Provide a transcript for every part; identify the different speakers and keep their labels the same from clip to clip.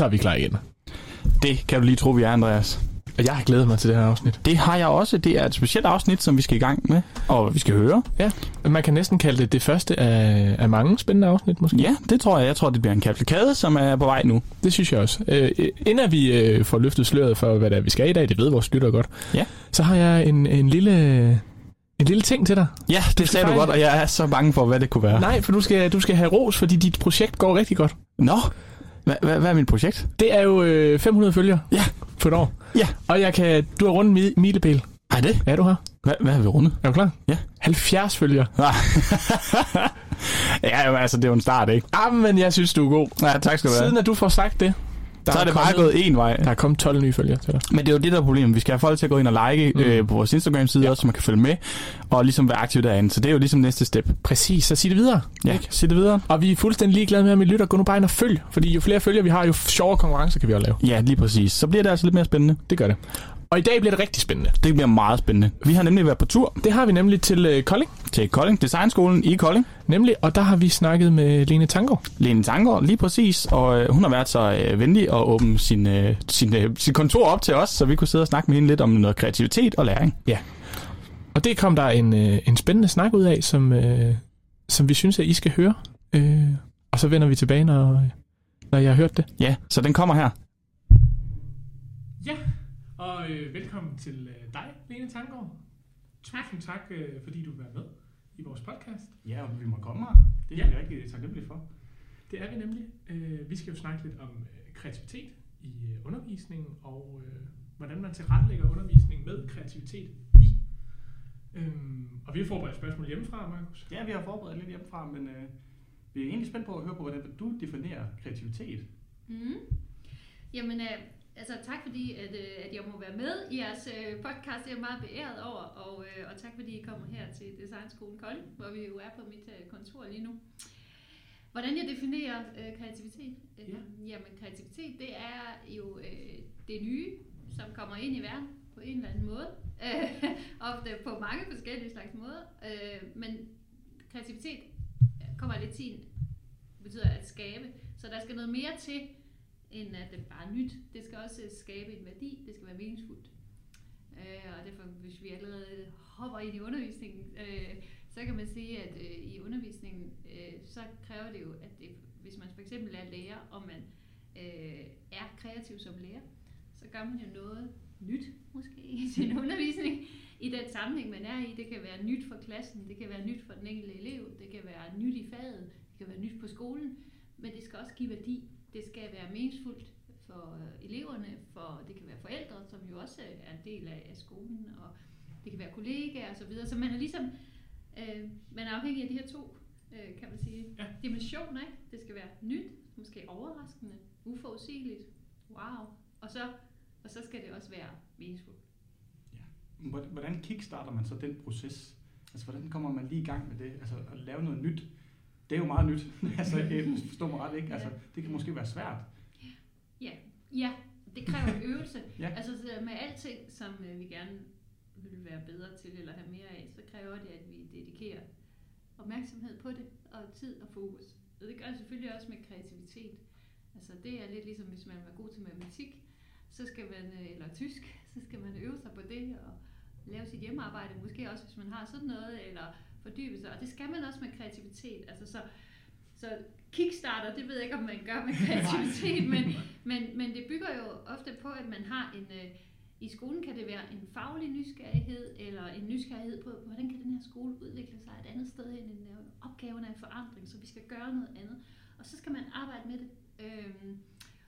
Speaker 1: så er vi klar igen.
Speaker 2: Det kan du lige tro, vi er, Andreas.
Speaker 1: Og jeg har glædet mig til det her afsnit.
Speaker 2: Det har jeg også. Det er et specielt afsnit, som vi skal i gang med, og vi skal høre.
Speaker 1: Ja, man kan næsten kalde det det første af, af mange spændende afsnit, måske.
Speaker 2: Ja, det tror jeg. Jeg tror, det bliver en kaplikade, som er på vej nu.
Speaker 1: Det synes jeg også. Øh, inden vi øh, får løftet sløret for, hvad det er, vi skal i dag, det ved vores lytter godt,
Speaker 2: Ja.
Speaker 1: så har jeg en, en lille... En lille ting til dig.
Speaker 2: Ja, det sagde du godt, og jeg er så bange for, hvad det kunne være.
Speaker 1: Nej, for du skal, du skal have ros, fordi dit projekt går rigtig godt.
Speaker 2: Nå, hvad, hvad, hvad er mit projekt?
Speaker 1: Det er jo øh, 500 følgere
Speaker 2: Ja.
Speaker 1: på et år.
Speaker 2: Ja.
Speaker 1: Og jeg kan, du har rundt mi- milepæl.
Speaker 2: Er det?
Speaker 1: Er du her?
Speaker 2: Hvad, hvad har vi rundet?
Speaker 1: Er du klar?
Speaker 2: Ja.
Speaker 1: 70 følgere.
Speaker 2: ja, jo, altså, det er jo en start, ikke?
Speaker 1: Ah, men jeg synes, du er god.
Speaker 2: Ja, tak skal du have.
Speaker 1: Siden at du får sagt det, der
Speaker 2: så er det bare
Speaker 1: kommet,
Speaker 2: gået en vej.
Speaker 1: Der er kommet 12 nye følgere til dig.
Speaker 2: Men det er jo det, der er problemet. Vi skal have folk til at gå ind og like mm. øh, på vores Instagram-side ja. også, så man kan følge med, og ligesom være aktiv derinde. Så det er jo ligesom næste step.
Speaker 1: Præcis, så sig det videre.
Speaker 2: Ja, sig det videre.
Speaker 1: Og vi er fuldstændig ligeglade med, om I lytter. Gå nu bare ind og følg. Fordi jo flere følgere vi har, jo sjovere konkurrencer kan vi også lave.
Speaker 2: Ja, lige præcis. Så bliver det altså lidt mere spændende.
Speaker 1: Det gør det. Og i dag bliver det rigtig spændende.
Speaker 2: Det bliver meget spændende. Vi har nemlig været på tur
Speaker 1: Det har vi nemlig til øh, Kolding.
Speaker 2: til Kolding, Designskolen i Kolding.
Speaker 1: Nemlig, og der har vi snakket med Lene Tango.
Speaker 2: Lene Tangård, lige præcis. Og øh, hun har været så øh, venlig at åbne sin, øh, sin, øh, sin kontor op til os, så vi kunne sidde og snakke med hende lidt om noget kreativitet og læring.
Speaker 1: Ja. Og det kom der en, øh, en spændende snak ud af, som, øh, som vi synes, at I skal høre. Øh, og så vender vi tilbage, når, når jeg har hørt det.
Speaker 2: Ja, så den kommer her.
Speaker 1: Ja, og øh, velkommen til øh, dig, Lene Tangård. Tusind tak, øh, fordi du vil være med i vores podcast.
Speaker 2: Ja, og vi må komme her. Det
Speaker 1: er vi
Speaker 2: rigtig taknemmelige for.
Speaker 1: Det er vi nemlig. Øh, vi skal jo snakke lidt om øh, kreativitet i øh, undervisningen, og øh, hvordan man tilrettelægger undervisning med kreativitet i. Øhm, og vi har forberedt spørgsmål hjemmefra, Markus.
Speaker 2: Ja, vi har forberedt lidt hjemmefra, men øh, vi er egentlig spændt på at høre på, hvordan du definerer kreativitet.
Speaker 3: Mm. Jamen, øh, altså tak fordi, at, øh, at jeg må være med i jeres øh, podcast. Det er jeg meget beæret over, og, øh, og tak fordi I kommer her til Designskolen Kolding, hvor vi jo er på mit kontor lige nu. Hvordan jeg definerer øh, kreativitet?
Speaker 2: Ja.
Speaker 3: Jamen, kreativitet, det er jo øh, det nye, som kommer ind i verden på en eller anden måde. Øh, ofte på mange forskellige slags måder. Øh, men kreativitet kommer af latin, betyder at skabe. Så der skal noget mere til, end at det bare er nyt. Det skal også skabe en værdi, det skal være meningsfuldt. Øh, og derfor, hvis vi allerede hopper ind i undervisningen, øh, så kan man sige, at øh, i undervisningen, øh, så kræver det jo, at det, hvis man for eksempel er lærer, og man øh, er kreativ som lærer, så gør man jo noget nyt, måske, i sin undervisning, i den sammenhæng, man er i. Det kan være nyt for klassen, det kan være nyt for den enkelte elev, det kan være nyt i faget, det kan være nyt på skolen, men det skal også give værdi. Det skal være meningsfuldt for øh, eleverne, for det kan være forældre, som jo også er en del af, af skolen, og det kan være kollegaer osv. Så, videre. så man er ligesom, øh, man er afhængig af de her to, øh, kan man sige,
Speaker 1: Ja.
Speaker 3: dimensioner. Ikke? Det skal være nyt, måske overraskende, uforudsigeligt, wow, og så, og så skal det også være meningsfuldt.
Speaker 2: Hvordan kickstarter man så den proces? Altså, hvordan kommer man lige i gang med det? Altså, at lave noget nyt. Det er jo meget nyt. altså, jeg forstår mig ret, ikke? Altså, det kan måske være svært.
Speaker 3: Ja, det kræver øvelse.
Speaker 2: Ja.
Speaker 3: Altså så med alting, som øh, vi gerne vil være bedre til eller have mere af, så kræver det, at vi dedikerer opmærksomhed på det, og tid og fokus. Og det gør det selvfølgelig også med kreativitet. Altså det er lidt ligesom, hvis man er god til matematik, så skal man, øh, eller tysk, så skal man øve sig på det og lave sit hjemmearbejde, måske også hvis man har sådan noget, eller fordybe sig. Og det skal man også med kreativitet. Altså så, så kickstarter, det ved jeg ikke, om man gør med kreativitet, men, men, men det bygger jo ofte på, at man har en... Øh, I skolen kan det være en faglig nysgerrighed, eller en nysgerrighed på, hvordan kan den her skole udvikle sig et andet sted hen, en øh, opgaven er en forandring, så vi skal gøre noget andet. Og så skal man arbejde med det. Øhm,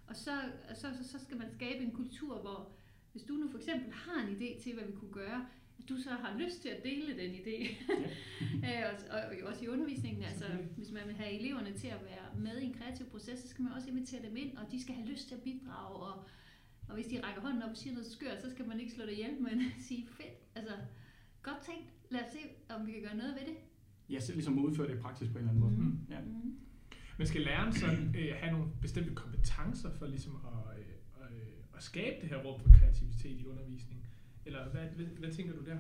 Speaker 3: og så, så, så, så skal man skabe en kultur, hvor hvis du nu for eksempel har en idé til, hvad vi kunne gøre, du så har lyst til at dele den idé. Øh, og, og, og også i undervisningen, altså hvis man vil have eleverne til at være med i en kreativ proces, så skal man også invitere dem ind, og de skal have lyst til at bidrage, og, og hvis de rækker hånden op og siger noget skørt, så skal man ikke slå det ihjel, men sige fedt, altså godt tænkt, lad os se, om vi kan gøre noget ved det.
Speaker 2: Ja, så ligesom udføre det i praksis på en eller anden måde.
Speaker 3: Mhm.
Speaker 2: Ja.
Speaker 3: Mm.
Speaker 1: Men skal læreren så øh, have nogle bestemte kompetencer for ligesom at, øh, øh, at skabe det her rum for kreativitet i undervisningen? Eller hvad, hvad, hvad tænker du der?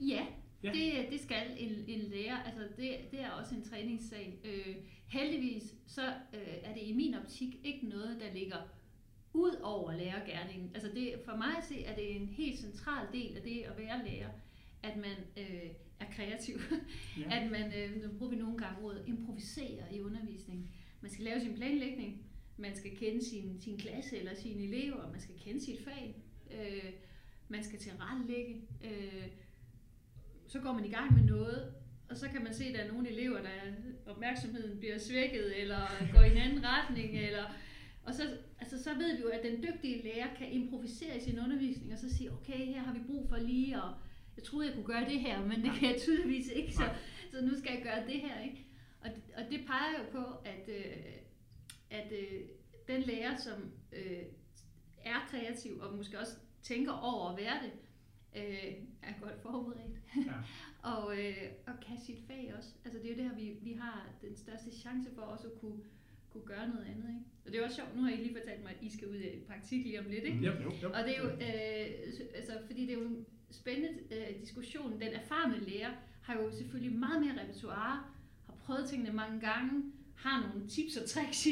Speaker 3: Ja,
Speaker 1: Ja.
Speaker 3: Det, det skal en, en lærer, altså det, det er også en træningssag. Øh, heldigvis så øh, er det i min optik ikke noget, der ligger ud over lærergærningen. Altså det, for mig at se, er det en helt central del af det at være lærer, at man øh, er kreativ.
Speaker 2: Ja.
Speaker 3: at man, øh, nu bruger vi nogle gange ordet, improviserer i undervisningen. Man skal lave sin planlægning, man skal kende sin, sin klasse eller sine elever, man skal kende sit fag, øh, man skal tilrettelægge. Øh, så går man i gang med noget, og så kan man se, at der er nogle elever, der opmærksomheden bliver svækket, eller går i en anden retning, eller og så, altså, så ved vi jo, at den dygtige lærer kan improvisere i sin undervisning, og så sige, okay, her har vi brug for lige at, jeg troede, jeg kunne gøre det her, men det kan jeg tydeligvis ikke, så, så nu skal jeg gøre det her, ikke? Og, og det peger jo på, at, øh, at øh, den lærer, som øh, er kreativ, og måske også tænker over at være det, øh, er godt forberedt.
Speaker 1: Ja.
Speaker 3: og, øh, og kan sit fag også. Altså det er jo det her, vi, vi har den største chance for også at kunne, kunne gøre noget andet. Ikke? Og det er også sjovt, nu har I lige fortalt mig, at I skal ud i praktik lige om lidt. Ikke?
Speaker 1: Jo,
Speaker 2: jo.
Speaker 1: jo.
Speaker 3: Og det er jo, øh, altså, fordi det er jo en spændende øh, diskussion. Den erfarne lærer har jo selvfølgelig meget mere repertoire, har prøvet tingene mange gange, har nogle tips og tricks i,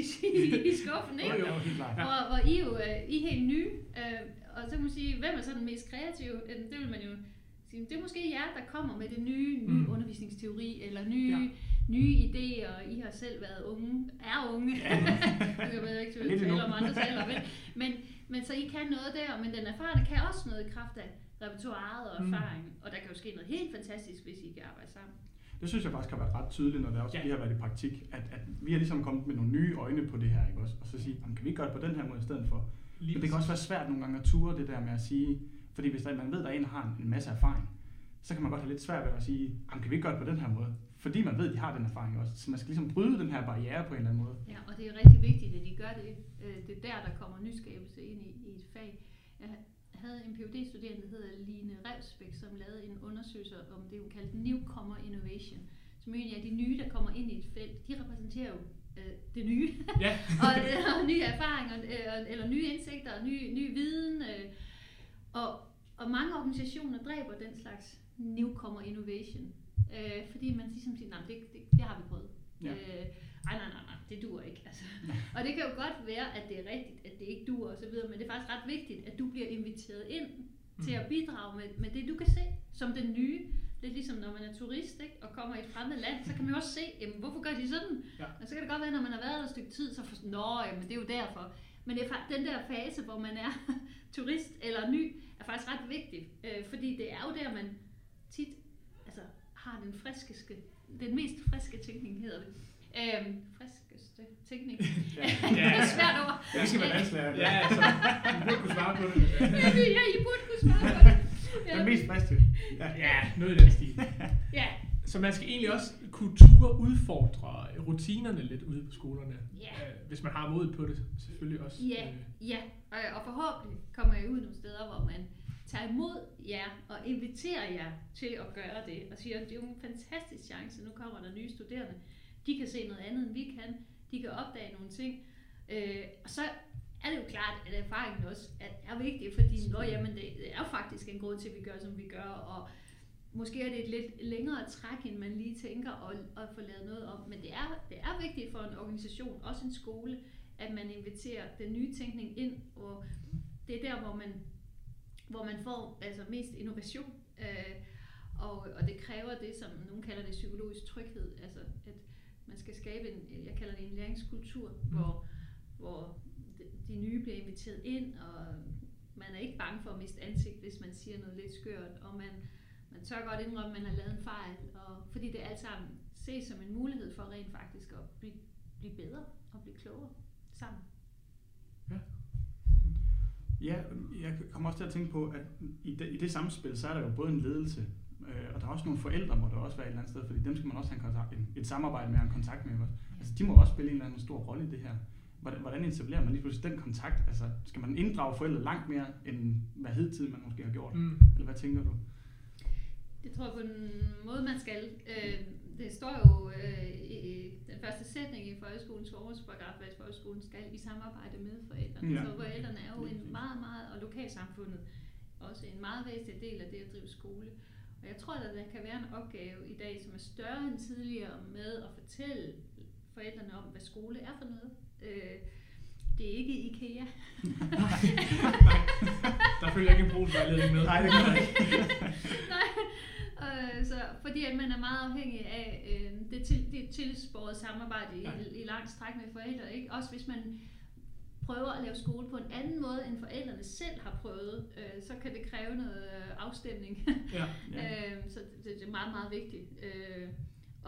Speaker 3: i, skuffen, ikke?
Speaker 2: Jo, jo, helt klart.
Speaker 3: Hvor, hvor I jo øh, I er helt nye, øh, og så kan man sige, hvem er så den mest kreative? Det vil man jo sige, det er måske jer, der kommer med det nye, nye
Speaker 1: Mm.
Speaker 3: mm. undervisningsteori, eller nye,
Speaker 1: Ja.
Speaker 3: nye idéer. I har selv været unge, er unge.
Speaker 2: Ja.
Speaker 3: jeg ved ikke,
Speaker 2: Lidt
Speaker 3: til
Speaker 2: endnu.
Speaker 3: tale om andre taler, men, men, men så I kan noget der, men den erfarne kan også noget i kraft af repertoireet og
Speaker 1: Mm.
Speaker 3: erfaring, og der kan jo ske noget helt fantastisk, hvis I kan arbejde sammen.
Speaker 2: Det synes jeg faktisk har været ret tydeligt, når det også
Speaker 1: Ja.
Speaker 2: vi har været i praktik, at, at vi har ligesom kommet med nogle nye øjne på det her, ikke også? Og så sige, "Jamen, kan vi ikke gøre det på den her måde i stedet for?
Speaker 1: Lige
Speaker 2: Men det kan også være svært nogle gange at ture det der med at sige, fordi hvis der, man ved, at der er en, der har en, en masse erfaring, så kan man godt have lidt svært ved at sige, "Jamen, kan vi ikke gøre det på den her måde? Fordi man ved, at de har den erfaring også. Så man skal ligesom bryde den her barriere på en eller anden måde.
Speaker 3: Ja, og det er rigtig vigtigt, at de gør det. Øh, Det er der, der kommer nyskabelse ind i, i et fag. Jeg havde en phd studerende der hedder Line Revsbæk, som lavede en undersøgelse om det, hun kaldte Newcomer Innovation, som egentlig er de nye, der kommer ind i et felt. De repræsenterer jo øh, det nye,
Speaker 1: Ja.
Speaker 3: og, øh, og nye erfaringer, øh, eller nye indsigter, og ny, ny viden. Øh, og, og mange organisationer dræber den slags newcomer innovation, øh, fordi man ligesom siger, nej, det, det, det har vi prøvet.
Speaker 2: Ja.
Speaker 3: Øh, ej, nej, nej, nej, det duer ikke. Altså. Og det kan jo godt være, at det er rigtigt, at det ikke duer osv., men det er faktisk ret vigtigt, at du bliver inviteret ind til
Speaker 1: Mm.
Speaker 3: at bidrage med, med det, du kan se som den nye. Lidt ligesom når man er turist ikke, og kommer i et fremmed land, så kan man jo også se, jamen, hvorfor gør de sådan?
Speaker 1: Ja.
Speaker 3: Og så kan det godt være, når man har været der et stykke tid, så får nå, jamen, det er jo derfor. Men det er den der fase, hvor man er turist eller ny, er faktisk ret vigtig. Øh, fordi det er jo der, man tit altså, har den friskeste, den mest friske tænkning, hedder det. Øhm, friskeste tænkning.
Speaker 2: Ja.
Speaker 3: det er svært ord.
Speaker 2: Ja, det skal være dansklærer.
Speaker 1: Ja, altså, du burde kunne svare på det.
Speaker 3: ja, I burde kunne svare på det.
Speaker 2: Den mest friske.
Speaker 1: Ja, noget i den stil.
Speaker 3: Ja,
Speaker 1: Så man skal egentlig også kunne ture udfordre rutinerne lidt ude på skolerne.
Speaker 3: Ja.
Speaker 1: Øh, hvis man har mod på det, selvfølgelig også.
Speaker 3: Ja,
Speaker 1: Øh,
Speaker 3: ja. Og, og forhåbentlig kommer jeg ud nogle steder, hvor man tager imod jer og inviterer jer til at gøre det. Og siger, at det er jo en fantastisk chance. Nu kommer der nye studerende. De kan se noget andet, end vi kan. De kan opdage nogle ting. Øh, og så er det jo klart, at erfaringen også er, er vigtig, fordi nå, jamen, det, det er faktisk en grund til, at vi gør, som vi gør. Og måske er det et lidt længere træk, end man lige tænker at, at få lavet noget om. Men det er, det er vigtigt for en organisation, også en skole, at man inviterer den nye tænkning ind, og det er der, hvor man, hvor man får altså mest innovation. Øh, og, og det kræver det, som nogen kalder det psykologisk tryghed, altså at man skal skabe en, jeg kalder det en læringskultur, mm. hvor, hvor de, nye bliver inviteret ind, og man er ikke bange for at miste ansigt, hvis man siger noget lidt skørt, og man, man tør godt indrømme, at man har lavet en fejl, og fordi det alt sammen ses som en mulighed for rent faktisk at blive, blive bedre og blive klogere sammen.
Speaker 2: Ja, jeg kommer også til at tænke på, at i det, i det samspil, så er der jo både en ledelse, øh, og der er også nogle forældre, må der også være et eller andet sted, fordi dem skal man også have en kontakt, en, et samarbejde med og en kontakt med. Også. Altså, de må også spille en eller anden stor rolle i det her. Hvordan, hvordan etablerer man lige pludselig den kontakt? Altså, skal man inddrage forældre langt mere, end hvad hedtid man måske har gjort?
Speaker 1: Mm.
Speaker 2: Eller hvad tænker du?
Speaker 3: Det tror jeg på en måde, man skal. Øh, det står jo øh, i den første sætning i folkeskolens formålsparagraf, at folkeskolen skal i samarbejde med forældrene.
Speaker 2: Ja.
Speaker 3: Så forældrene er jo en meget, meget, og lokalsamfundet også en meget væsentlig del af det at drive skole. Og jeg tror, at der kan være en opgave i dag, som er større end tidligere med at fortælle forældrene om, hvad skole er for noget. Øh, det er ikke IKEA.
Speaker 1: Der følger ikke en brugsvejledning med.
Speaker 2: Nej, det gør jeg ikke.
Speaker 3: Nej, øh, så, fordi at man er meget afhængig af øh, det, til, det tilsporede samarbejde i,
Speaker 1: Ja.
Speaker 3: i, i langt stræk med forældre. Ikke? Også hvis man prøver at lave skole på en anden måde, end forældrene selv har prøvet, øh, så kan det kræve noget øh, afstemning.
Speaker 1: Ja.
Speaker 2: Ja.
Speaker 3: øh, så det, det er meget, meget vigtigt. Øh,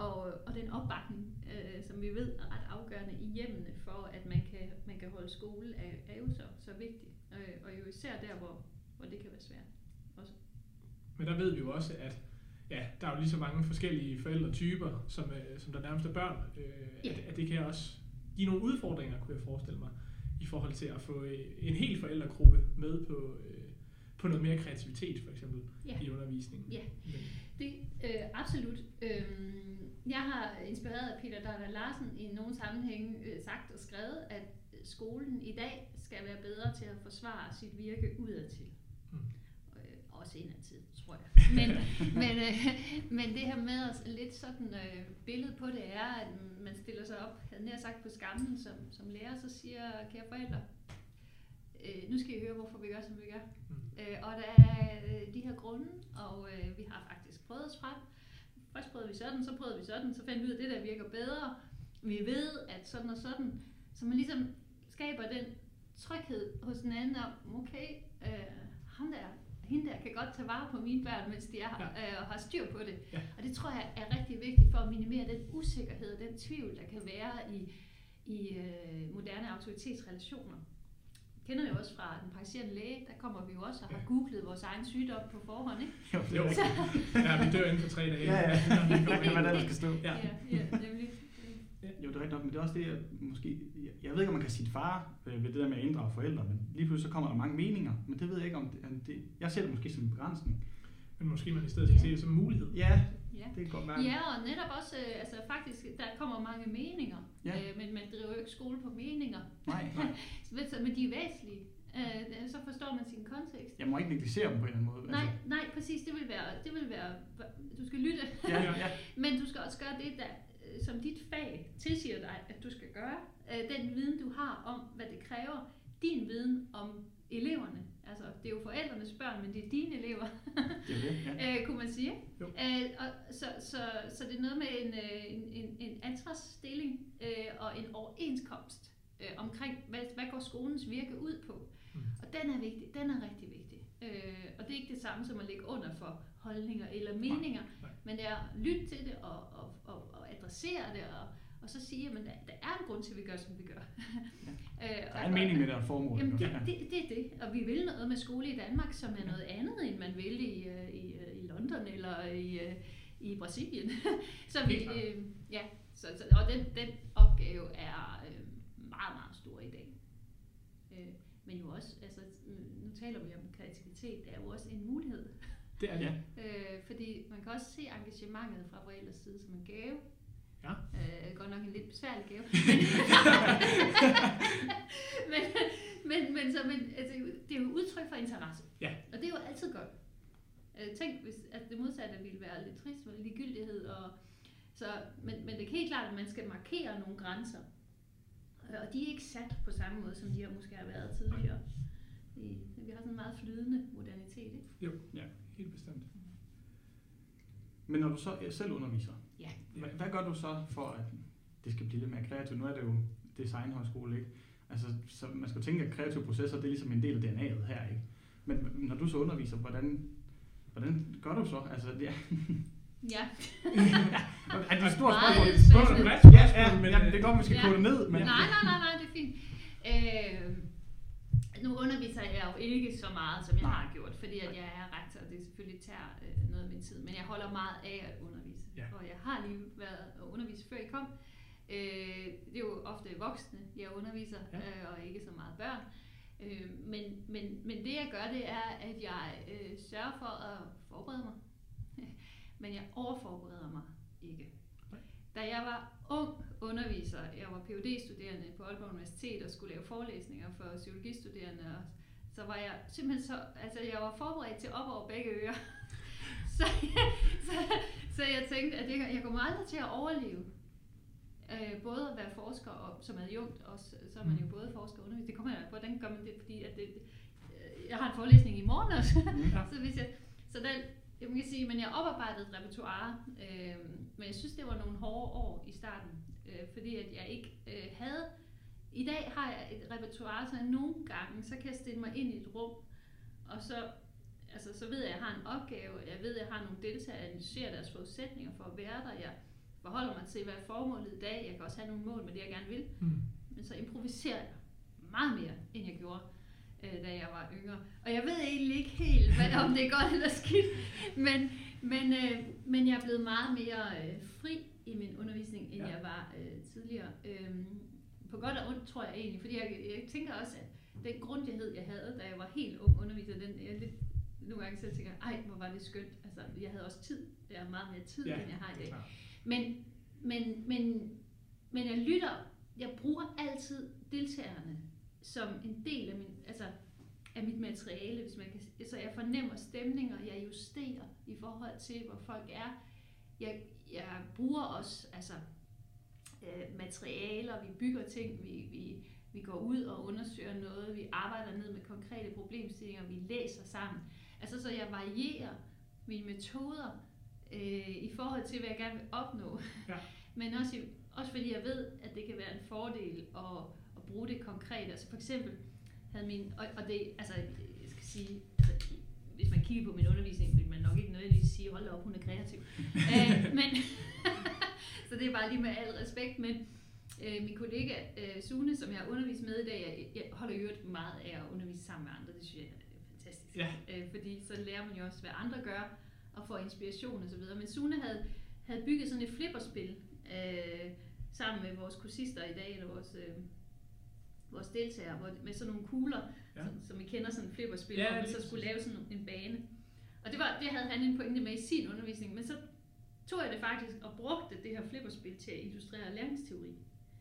Speaker 3: og, og den opbakning, øh, som vi ved er ret afgørende i hjemmene for, at man kan, man kan holde skole, er, er jo så, så vigtigt. Øh, og jo især der, hvor, hvor det kan være svært. Også.
Speaker 1: Men der ved vi jo også, at ja, der er jo lige så mange forskellige forældretyper, som, øh, som der nærmest er børn. Øh,
Speaker 3: Ja.
Speaker 1: at, at det kan også give nogle udfordringer, kunne jeg forestille mig, i forhold til at få øh, en hel forældregruppe med på, øh, på noget mere kreativitet, for eksempel,
Speaker 3: Ja.
Speaker 1: i undervisningen.
Speaker 3: Ja.
Speaker 1: Men,
Speaker 3: Det øh, absolut. Øhm, jeg har inspireret af Peter Dada Larsen i nogle sammenhænge øh, sagt og skrevet, at skolen i dag skal være bedre til at forsvare sit virke udadtil.
Speaker 1: Mm.
Speaker 3: Øh, også indadtil, tror jeg. Men, men, øh, men det her med os lidt sådan øh, billede på det er, at man stiller sig op, havde nær sagt på skammen som, som lærer, så siger kære forældre, øh, nu skal I høre, hvorfor vi gør, som vi gør.
Speaker 1: Mm.
Speaker 3: Øh, og der er øh, de her grunde, og øh, vi har faktisk prøvet os frem. Først prøvede vi sådan, så prøvede vi sådan, så fandt vi ud af, at det der virker bedre. Vi ved, at sådan og sådan. Så man ligesom skaber den tryghed hos den anden om, okay, øh, ham der, hende der kan godt tage vare på mine børn, mens de er her, øh, og har styr på det.
Speaker 1: Ja.
Speaker 3: Og det tror jeg er rigtig vigtigt for at minimere den usikkerhed og den tvivl, der kan være i, i øh, moderne autoritetsrelationer. Jeg kender det også fra den praktiserende læge, der kommer vi jo også og har
Speaker 1: Ja.
Speaker 3: googlet vores egen sygdom på forhånd, ikke?
Speaker 2: Jo, det
Speaker 1: Jo.
Speaker 2: er rigtigt.
Speaker 1: ja, vi dør inden for tre dage.
Speaker 2: Ja, ja.
Speaker 1: når vi kommer
Speaker 2: der, der skal stå.
Speaker 1: Ja.
Speaker 3: ja, ja nemlig.
Speaker 2: Jo, det er rigtigt nok, men det er også det, jeg måske... Jeg, ved ikke, om man kan sige far øh, ved det der med at inddrage forældre, men lige pludselig så kommer der mange meninger, men det ved jeg ikke, om det, det jeg ser det måske som en begrænsning.
Speaker 1: Men måske man i stedet skal
Speaker 3: Ja.
Speaker 1: se det som en mulighed.
Speaker 2: Ja,
Speaker 3: Ja.
Speaker 2: det godt være.
Speaker 3: Ja, og netop også, øh, altså faktisk, der kommer mange meninger,
Speaker 2: Ja.
Speaker 3: øh, men man driver jo ikke skole på meninger,
Speaker 2: Nej, nej.
Speaker 3: men de er væsentlige. Øh, så forstår man sin kontekst.
Speaker 2: Jeg må ikke negligere dem på en eller anden måde.
Speaker 3: Nej, nej, præcis, det vil være, det vil være, du skal lytte,
Speaker 2: Ja, ja.
Speaker 3: men du skal også gøre det, der, øh, som dit fag tilsiger dig, at du skal gøre. Øh, Den viden, du har om, hvad det kræver, din viden om eleverne. Altså, det er jo forældrenes børn, men det er dine elever.
Speaker 2: Det er det, ja.
Speaker 3: øh, kunne man sige.
Speaker 1: Jo.
Speaker 3: Øh, og så, så, så det er noget med en, øh, en, en, en ansvarsdeling øh, og en overenskomst øh, omkring, hvad, hvad går skolens virke ud på.
Speaker 1: Mm.
Speaker 3: Og den er vigtig, den er rigtig vigtig. Øh, og det er ikke det samme som at ligge under for holdninger eller meninger,
Speaker 1: nej.
Speaker 3: men det er at lytte til det og, og, og, og adressere det, og, og så sige, at der, der er en grund til, at vi gør, som vi gør. øh,
Speaker 2: Der er en mening med det og formål.
Speaker 3: Jamen, det,
Speaker 2: Ja.
Speaker 3: det, det er det. Og vi vil noget med skole i Danmark, som er noget andet, end man vil i, øh, i, øh, i London eller i, øh, i Brasilien. så vi, øh, ja, så, så, og den, den opgave er øh, meget, meget stor i dag. Øh, men jo også, altså, nu taler vi om kreativitet, det er jo også en mulighed.
Speaker 1: Det er det.
Speaker 2: Ja.
Speaker 3: Øh, fordi man kan også se engagementet fra forældres side som en gave.
Speaker 1: Ja.
Speaker 3: Øh, godt nok en lidt besværlig gave. men, men, men, så, men altså, det er jo udtryk for interesse.
Speaker 1: Ja.
Speaker 3: Og det er jo altid godt. Øh, tænk, hvis at det modsatte ville være lidt trist med ligegyldighed. Og, så, men, men det er helt klart, at man skal markere nogle grænser. Øh, Og de er ikke sat på samme måde, som de har måske har været tidligere. Vi har sådan en meget flydende modernitet, ikke?
Speaker 1: Helt bestemt.
Speaker 2: Men når du så øh, selv underviser,
Speaker 3: Ja.
Speaker 2: hvad, hvad gør du så for, at det skal blive lidt mere kreativt? Nu er det jo designhøjskole, ikke? Altså, så man skal jo tænke, at kreative processer, det er ligesom en del af DNA'et her, ikke? Men når du så underviser, hvordan, hvordan gør du så? Altså, det er,
Speaker 3: Ja.
Speaker 2: er det et stort spørgsmål?
Speaker 3: spændende.
Speaker 2: Spørgsmål-
Speaker 1: Bredt
Speaker 2: Ja,
Speaker 1: spørgsmål,
Speaker 2: ja,
Speaker 1: men,
Speaker 2: ja,
Speaker 1: øh,
Speaker 2: det er godt, man skal
Speaker 3: ja.
Speaker 2: kode det ned, men...
Speaker 3: Nej, nej, nej, nej, det er fint. Øh, nu underviser jeg jo ikke så meget, som jeg
Speaker 2: Nej.
Speaker 3: har gjort, fordi at jeg er rektor, og det selvfølgelig tager øh, noget af min tid. Men jeg holder meget af at undervise,
Speaker 1: Ja.
Speaker 3: og jeg har lige været at undervise, før I kom. Øh, det er jo ofte voksne, jeg underviser,
Speaker 1: Ja.
Speaker 3: øh, og ikke så meget børn. Øh, men, men, men det jeg gør, det er, at jeg øh, sørger for at forberede mig. men jeg overforbereder mig ikke. Da jeg var ung underviser, jeg var phd studerende på Aalborg Universitet og skulle lave forelæsninger for psykologistuderende, og så var jeg simpelthen så, altså jeg var forberedt til op over begge ører. så, jeg tænkte, at jeg, jeg kommer aldrig til at overleve. Øh, både at være forsker, og, som adjunkt, og så, så er man jo
Speaker 1: Mm.
Speaker 3: både forsker og underviser. Det kommer jeg, hvordan gør man det? Fordi at det, øh, jeg har en forelæsning i morgen også.
Speaker 1: Ja.
Speaker 3: så hvis jeg, så den, jeg kan sige, men jeg oparbejdede et repertoire, øh, men jeg synes, det var nogle hårde år i starten, øh, fordi at jeg ikke øh, havde, i dag har jeg et repertoire, så nogle gange, så kan jeg stille mig ind i et rum, og så, altså, så ved jeg, at jeg har en opgave, jeg ved, at jeg har nogle deltagere, jeg analyserer deres forudsætninger for at være der, jeg forholder mig til, hvad er formålet i dag, jeg kan også have nogle mål med det, jeg gerne vil,
Speaker 1: Mm.
Speaker 3: men så improviserer jeg meget mere, end jeg gjorde, øh, da jeg var yngre. Og jeg ved egentlig ikke helt, hvad, om det er godt eller skidt, men, men, øh, men jeg er blevet meget mere øh, fri i min undervisning, end
Speaker 1: Ja.
Speaker 3: jeg var øh, tidligere. Øhm, på godt og ondt, tror jeg egentlig, fordi jeg, jeg tænker også, at den grundighed, jeg havde, da jeg var helt ung underviser, den jeg lidt, nogle gange selv tænker, ej, hvor var det skønt. Altså, jeg havde også tid. Jeg har meget mere tid,
Speaker 1: Ja,
Speaker 3: end jeg har i dag. Men, men, men, men jeg lytter, jeg bruger altid deltagerne som en del af, min, altså, af mit materiale, hvis man kan. Så jeg fornemmer stemninger, jeg justerer i forhold til, hvor folk er. Jeg, jeg bruger også altså, øh, materialer, vi bygger ting, vi, vi, vi går ud og undersøger noget, vi arbejder ned med konkrete problemstillinger, vi læser sammen. Altså, så jeg varierer mine metoder øh, i forhold til, hvad jeg gerne vil opnå.
Speaker 1: Ja.
Speaker 3: Men også, også fordi jeg ved, at det kan være en fordel at, at bruge det konkret. Altså for eksempel havde min, og, og det, altså jeg skal sige, hvis man kigger på min undervisning, vil man nok ikke nødvendigvis sige, hold op, hun er kreativ. øh, men, så det er bare lige med al respekt, men øh, min kollega øh, Sune, som jeg har undervist med i dag, jeg, jeg holder jo meget af at undervise sammen med andre, det synes jeg er fantastisk.
Speaker 1: Ja.
Speaker 3: Øh, fordi så lærer man jo også, hvad andre gør, og får inspiration osv. Men Sune havde, havde bygget sådan et flipperspil øh, sammen med vores kursister i dag, eller vores, øh, vores deltagere, hvor, med sådan nogle kugler,
Speaker 1: Ja.
Speaker 3: som, som I kender sådan flipperspil,
Speaker 1: Ja,
Speaker 3: hvor man så skulle lave sådan en bane. Og det, var, det havde han en pointe med i sin undervisning, men så tog jeg det faktisk og brugte det her flipperspil til at illustrere læringsteori.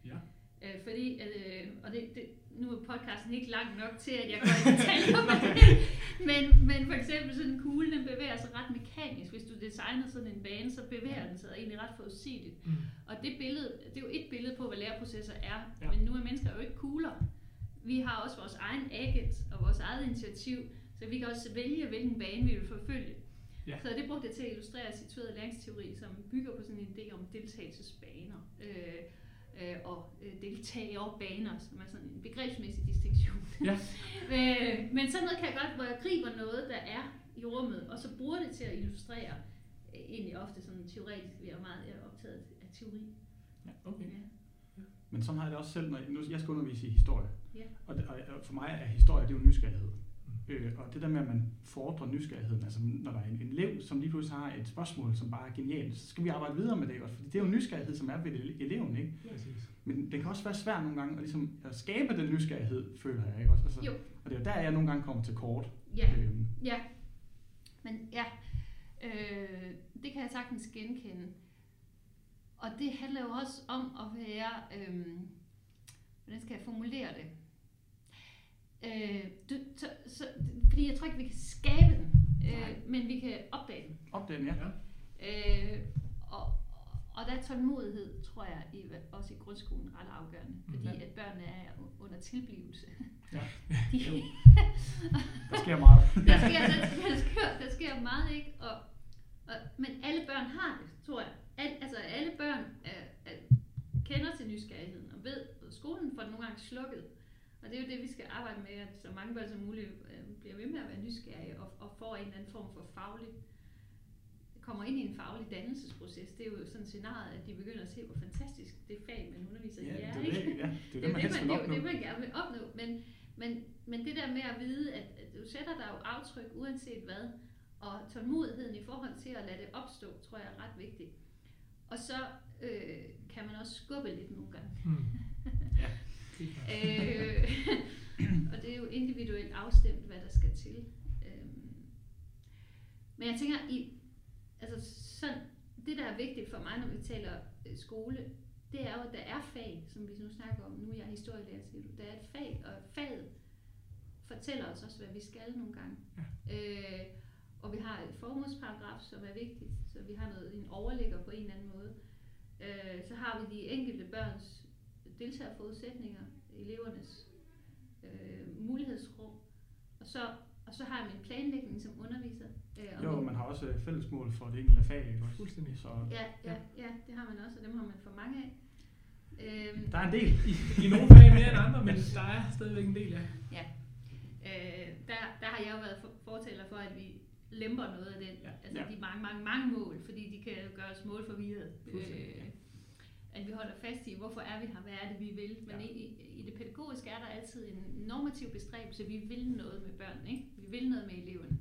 Speaker 1: Ja.
Speaker 3: Øh, fordi, at, øh, og det, det, nu er podcasten ikke lang nok til, at jeg går i detaljer med det, men, men for eksempel sådan en kugle, den bevæger sig ret mekanisk. Hvis du designer sådan en bane, så bevæger den sig egentlig ret forudsigeligt.
Speaker 1: Mm.
Speaker 3: Og det billede, det er jo et billede på, hvad læreprocesser er,
Speaker 1: Ja.
Speaker 3: ja. men nu er mennesker jo ikke kugler. Vi har også vores egen agent og vores eget initiativ, så vi kan også vælge, hvilken bane vi vil forfølge.
Speaker 1: Ja.
Speaker 3: Så det brugte jeg til at illustrere situeret læringsteori, som bygger på sådan en idé om deltagelsesbaner. Øh, øh, og øh, deltagerbaner, som er sådan en begrebsmæssig distinktion.
Speaker 1: Ja.
Speaker 3: øh, men sådan noget kan jeg godt, hvor jeg griber noget, der er i rummet, og så bruger det til at illustrere øh, egentlig ofte sådan teoretisk, vi er meget optaget af teori.
Speaker 1: Okay.
Speaker 3: Ja.
Speaker 2: Men sådan har jeg det også selv, når jeg, nu, jeg skal undervise i historie.
Speaker 3: Ja.
Speaker 2: Og, og for mig er historie, det er jo nysgerrighed. Øh, og det der med, at man fordrer nysgerrigheden, altså når der er en, en elev, som lige pludselig har et spørgsmål, som bare er genialt, så skal vi arbejde videre med det, ikke? også? fordi det er jo nysgerrighed, som er ved ele- eleven, ikke?
Speaker 1: Præcis.
Speaker 2: Men det kan også være svært nogle gange at, ligesom, at skabe den nysgerrighed, føler jeg, ikke også? Altså,
Speaker 3: Jo.
Speaker 2: Og det er jo der, jeg nogle gange kommer til kort.
Speaker 3: Ja,
Speaker 2: Øhm,
Speaker 3: ja. Men ja, øh, det kan jeg sagtens genkende. Og det handler jo også om at være, øh, hvordan skal jeg formulere det? Øh, du, så, så, fordi jeg tror ikke, vi kan skabe den, øh, men vi kan opdage den.
Speaker 2: opdagen, ja.
Speaker 1: Ja.
Speaker 3: Øh, og, og der er tålmodighed, tror jeg, i, også i grundskolen ret afgørende. Fordi
Speaker 1: Mhm.
Speaker 3: at børnene er under tilblivelse.
Speaker 2: Ja.
Speaker 3: De.
Speaker 2: Der sker meget.
Speaker 3: der, sker, der, der, sker, der sker meget, ikke? Og, og, men alle børn har det, tror jeg. Al, altså alle børn er, er, kender til nysgerrigheden og ved, at skolen får den nogle gange slukket. Og det er jo det, vi skal arbejde med, at så mange børn som muligt øh, bliver ved med at være nysgerrige og, og får en eller anden form for faglig kommer ind i en faglig dannelsesproces. Det er jo sådan scenariet, at de begynder at se, hvor fantastisk det fag, man underviser i
Speaker 2: Ja,
Speaker 3: er.
Speaker 2: det er
Speaker 3: ikke?
Speaker 2: det, ja. Det er
Speaker 3: det,
Speaker 2: det, man helst
Speaker 3: man,
Speaker 2: vil
Speaker 3: det, er det, man gerne vil opnå. Men, men, men det der med at vide, at, at du sætter dig jo aftryk uanset hvad, og tålmodigheden i forhold til at lade det opstå, tror jeg er ret vigtigt. Og så øh, kan man også skubbe lidt nogle gange.
Speaker 1: Mm.
Speaker 2: Ja.
Speaker 3: Øh, og det er jo individuelt afstemt, hvad der skal til. Øhm, men jeg tænker, i, altså sådan, det der er vigtigt for mig, når vi taler øh, skole, det er jo, at der er fag, som vi nu snakker om. Nu er jeg historielærer, siger du. Der er et fag, og faget fortæller os også, hvad vi skal nogle gange.
Speaker 1: Ja.
Speaker 3: Øh, og vi har et formålsparagraf, som er vigtigt, så vi har noget, en overligger på en eller anden måde. Øh, så har vi de enkelte børns deltagerforudsætninger, elevernes øh, mulighedsrum, og så, og så har jeg min planlægning som underviser. Øh, og
Speaker 2: Jo,
Speaker 3: min-
Speaker 2: man har også øh, fælles mål for det enkelte fag, ikke også?
Speaker 1: Fuldstændig.
Speaker 2: Så
Speaker 3: Ja, ja, ja, det har man også, og dem har man for mange af. Øhm,
Speaker 2: der er en del.
Speaker 1: I, I nogle fag mere end andre, men der er stadigvæk en del, ja.
Speaker 3: øh, der, der har jeg jo været for- fortaler for, at vi lemper noget af den,
Speaker 1: Ja.
Speaker 3: altså
Speaker 2: Ja.
Speaker 3: de mange, mange, mange mål, fordi de kan gøre os målforvirret.
Speaker 1: Fuldstændig, ja.
Speaker 3: At vi holder fast i, hvorfor er vi her, hvad er det, vi vil. Men
Speaker 1: Ja.
Speaker 3: i, i det pædagogiske er der altid en normativ bestræbelse. Vi vil noget med børnene, ikke? Vi vil noget med eleverne.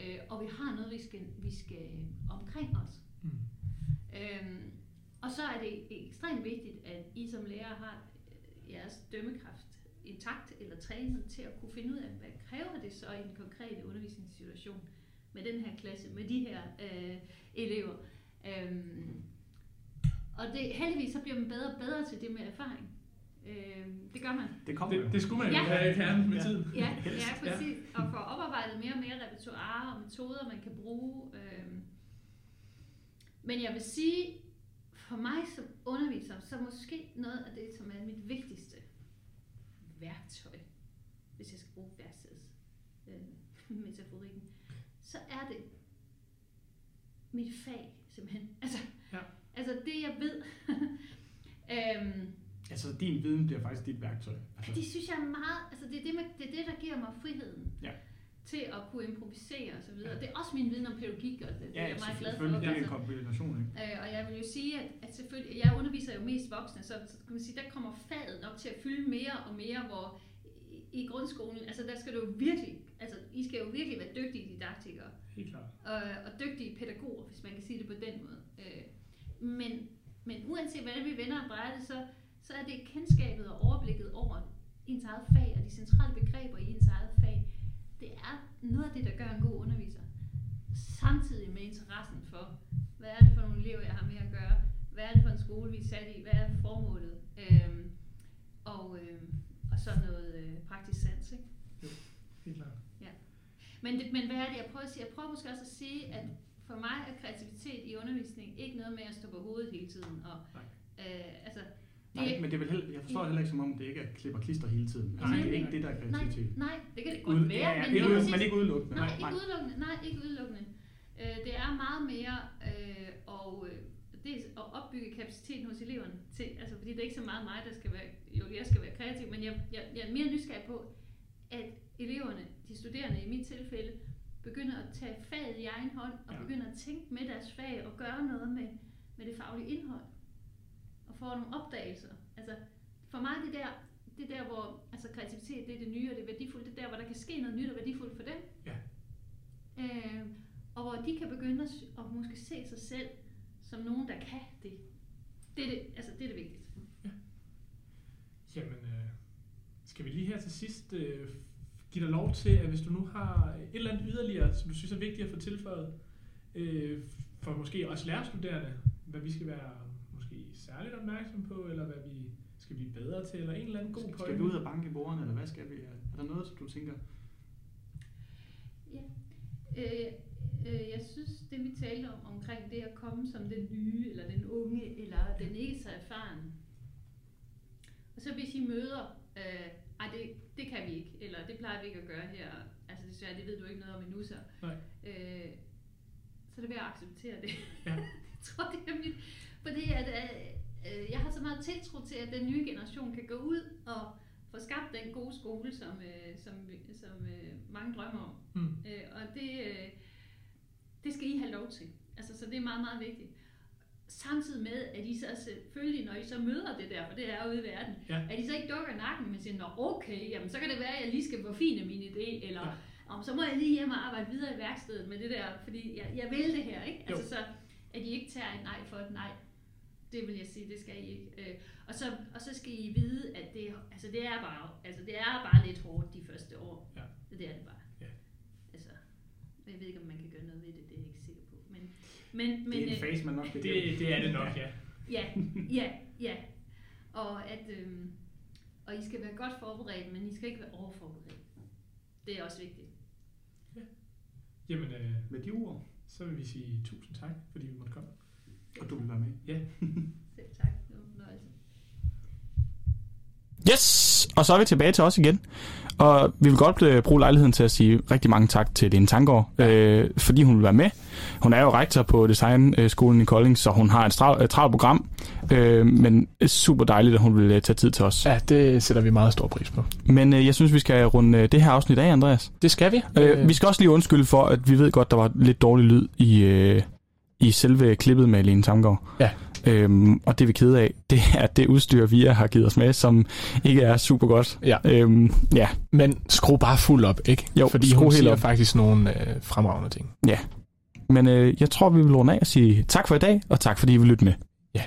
Speaker 3: Øh, og vi har noget, vi skal, vi skal omkring os.
Speaker 1: Mm.
Speaker 3: Øhm, og så er det ekstremt vigtigt, at I som lærer har øh, jeres dømmekraft intakt eller trænet til at kunne finde ud af, hvad kræver det så i den konkrete undervisningssituation med den her klasse, med de her øh, elever. Øhm, og det, heldigvis så bliver man bedre og bedre til det med erfaring. Øhm, det gør man.
Speaker 2: Det kommer.
Speaker 1: Det, det skulle man jo
Speaker 3: Ja.
Speaker 1: have i kernen med
Speaker 2: Ja.
Speaker 1: tiden.
Speaker 3: Ja, ja præcis. Og få oparbejdet mere og mere repertoire og metoder, man kan bruge. Øhm. Men jeg vil sige, for mig som underviser, så måske noget af det, som er mit vigtigste værktøj, hvis jeg skal bruge værksteds øh, metaforikken, så er det mit fag, simpelthen. Altså,
Speaker 1: Ja.
Speaker 3: Altså det, jeg ved. øhm,
Speaker 2: Altså, din viden bliver faktisk dit værktøj. Altså,
Speaker 3: det synes jeg er meget, altså det er det, med, det, er det der giver mig friheden
Speaker 2: Ja.
Speaker 3: til at kunne improvisere og så videre.
Speaker 1: Ja.
Speaker 3: Det er også min viden om pædagogik, og det, er
Speaker 2: ja,
Speaker 3: jeg meget glad for.
Speaker 2: selvfølgelig. Det er en
Speaker 3: Altså,
Speaker 2: kombination, ikke?
Speaker 3: øh, og jeg vil jo sige, at, at selvfølgelig, jeg underviser jo mest voksne, så, så kan man sige, der kommer faget nok til at fylde mere og mere, hvor i, i grundskolen, altså der skal du jo virkelig, altså I skal jo virkelig være dygtige didaktikere
Speaker 1: Helt klart.
Speaker 3: og, og dygtige pædagoger, hvis man kan sige det på den måde. Øh, men, men uanset hvad vi vender og drejer det, så, så er det kendskabet og overblikket over ens eget fag og de centrale begreber i ens eget fag, det er noget af det, der gør en god underviser. Samtidig med interessen for, hvad er det for nogle elever, jeg har med at gøre, hvad er det for en skole, vi er sat i, hvad er formålet, øhm, og, øhm, og så noget øh, praktisk sans. Ikke?
Speaker 1: Helt klart.
Speaker 3: Men, det, men hvad er det, jeg prøver at sige? Jeg prøver måske også at sige, at for mig er kreativitet i undervisning ikke noget med at stå på hovedet hele tiden. Og, øh, altså,
Speaker 2: Nej,
Speaker 3: det,
Speaker 2: men det er vel heller, jeg forstår det heller ikke som om, det ikke er klipper klister hele tiden. Altså,
Speaker 1: Nej,
Speaker 2: det er
Speaker 1: nej.
Speaker 2: ikke det, der er
Speaker 3: nej,
Speaker 2: kreativitet.
Speaker 3: nej, det kan det godt
Speaker 2: Ud,
Speaker 3: være,
Speaker 2: ja, ja,
Speaker 3: men
Speaker 2: ikke men ikke udelukkende.
Speaker 3: Nej, ikke udelukkende. Nej, ikke udelukkende. Øh, det er meget mere øh, og, øh, dels at opbygge kapaciteten hos eleverne. Til, altså, fordi det er ikke så meget mig, der skal være, jo, jeg skal være kreativ, men jeg, jeg, jeg er mere nysgerrig på, at eleverne, de studerende i mit tilfælde, begynder at tage faget i egen hånd, og
Speaker 1: Ja.
Speaker 3: ja. begynder at tænke med deres fag, og gøre noget med, med det faglige indhold. Og få nogle opdagelser. Altså, for mig er det der, det er der, hvor altså, kreativitet det er det nye, og det er værdifuldt. Det er der, hvor der kan ske noget nyt og værdifuldt for dem.
Speaker 1: Ja.
Speaker 3: Øh, og hvor de kan begynde at, at måske se sig selv som nogen, der kan det. Det er det, altså, det, er det vigtigste.
Speaker 1: Jamen, øh, skal vi lige her til sidst øh, give dig lov til, at hvis du nu har et eller andet yderligere, som du synes er vigtigt at få tilføjet, øh, for måske også lærerstuderende, hvad vi skal være måske særligt opmærksom på, eller hvad vi skal blive bedre til, eller en eller anden god pointe.
Speaker 2: skal vi ud og banke i bordene, eller hvad skal vi? Er der noget, som du tænker?
Speaker 3: Øh, øh, jeg synes, det vi talte om omkring det at komme som den nye, eller den unge, eller den ikke så erfaren. Og så hvis I møder, øh, ej det, det kan vi ikke, eller det plejer vi ikke at gøre her, altså desværre, det ved du ikke noget om endnu så.
Speaker 1: Nej.
Speaker 3: Øh, så er det ved at acceptere det.
Speaker 1: Ja.
Speaker 3: jeg tror, det er mit, fordi at, øh, jeg har så meget tiltro til, at den nye generation kan gå ud og få skabt den gode skole, som, øh, som, som øh, mange drømmer om.
Speaker 1: Mm.
Speaker 3: Øh, og det, øh, det skal I have lov til. Altså, så det er meget, meget vigtigt. Samtidig med, at I så selvfølgelig, når I så møder det der, for det er ude i verden,
Speaker 1: Ja.
Speaker 3: at I så ikke dukker nakken, men siger, Nå, okay, jamen, så kan det være, at jeg lige skal forfine min idé, eller
Speaker 1: Ja.
Speaker 3: om, så må jeg lige hjem og arbejde videre i værkstedet med det der, fordi jeg, jeg vil det her, ikke?
Speaker 1: Jo.
Speaker 3: Altså så, at I ikke tager et nej for et nej. Det vil jeg sige, det skal I ikke. Øh, og, så, og så skal I vide, at det, altså det, er bare, altså det er bare lidt hårdt de første år.
Speaker 1: Ja.
Speaker 3: Det er det bare.
Speaker 1: Ja.
Speaker 3: Altså, jeg ved ikke, om man kan gøre noget ved det, det er ikke sikker på. Men, men,
Speaker 2: det er en
Speaker 3: øh,
Speaker 2: fase, man nok skal
Speaker 1: Det, det er det nok, ja.
Speaker 3: Ja, ja, ja. Og at øhm, og I skal være godt forberedt, men I skal ikke være overforberedt. Det er også vigtigt.
Speaker 4: Jamen, øh,
Speaker 5: Med de ord,
Speaker 4: så vil vi sige tusind tak, fordi vi måtte komme.
Speaker 5: og du vil være med.
Speaker 3: Selv tak. Det var en fornøjelse.
Speaker 2: Yes! Og så er vi tilbage til os igen. Og vi vil godt øh, bruge lejligheden til at sige rigtig mange tak til Lene Tanggaard, øh, fordi hun vil være med. Hun er jo rektor på Designskolen i Kolding, så hun har et tra- et travlt program. Øh, men super dejligt, at hun vil øh, tage tid til os.
Speaker 1: Ja, det sætter vi meget stor pris på.
Speaker 2: Men øh, jeg synes, vi skal runde øh, det her afsnit af, Andreas.
Speaker 1: Det skal vi.
Speaker 2: Øh, vi skal også lige undskylde for, at vi ved godt, der var lidt dårlig lyd i, øh, i selve klippet med Lene Tamgaard.
Speaker 1: Ja.
Speaker 2: Øhm, og det vi er kede af, det er det udstyr, vi har givet os med, som ikke er super godt.
Speaker 1: Ja.
Speaker 2: Øhm, ja.
Speaker 1: Men skru bare fuld op, ikke?
Speaker 2: Jo,
Speaker 1: Fordi
Speaker 2: skru
Speaker 1: hun
Speaker 2: helt
Speaker 1: siger
Speaker 2: op.
Speaker 1: faktisk nogle øh, fremragende ting. Ja.
Speaker 2: Men øh, jeg tror, vi vil runde af og sige tak for i dag, og tak fordi I vil lytte med.
Speaker 1: Ja.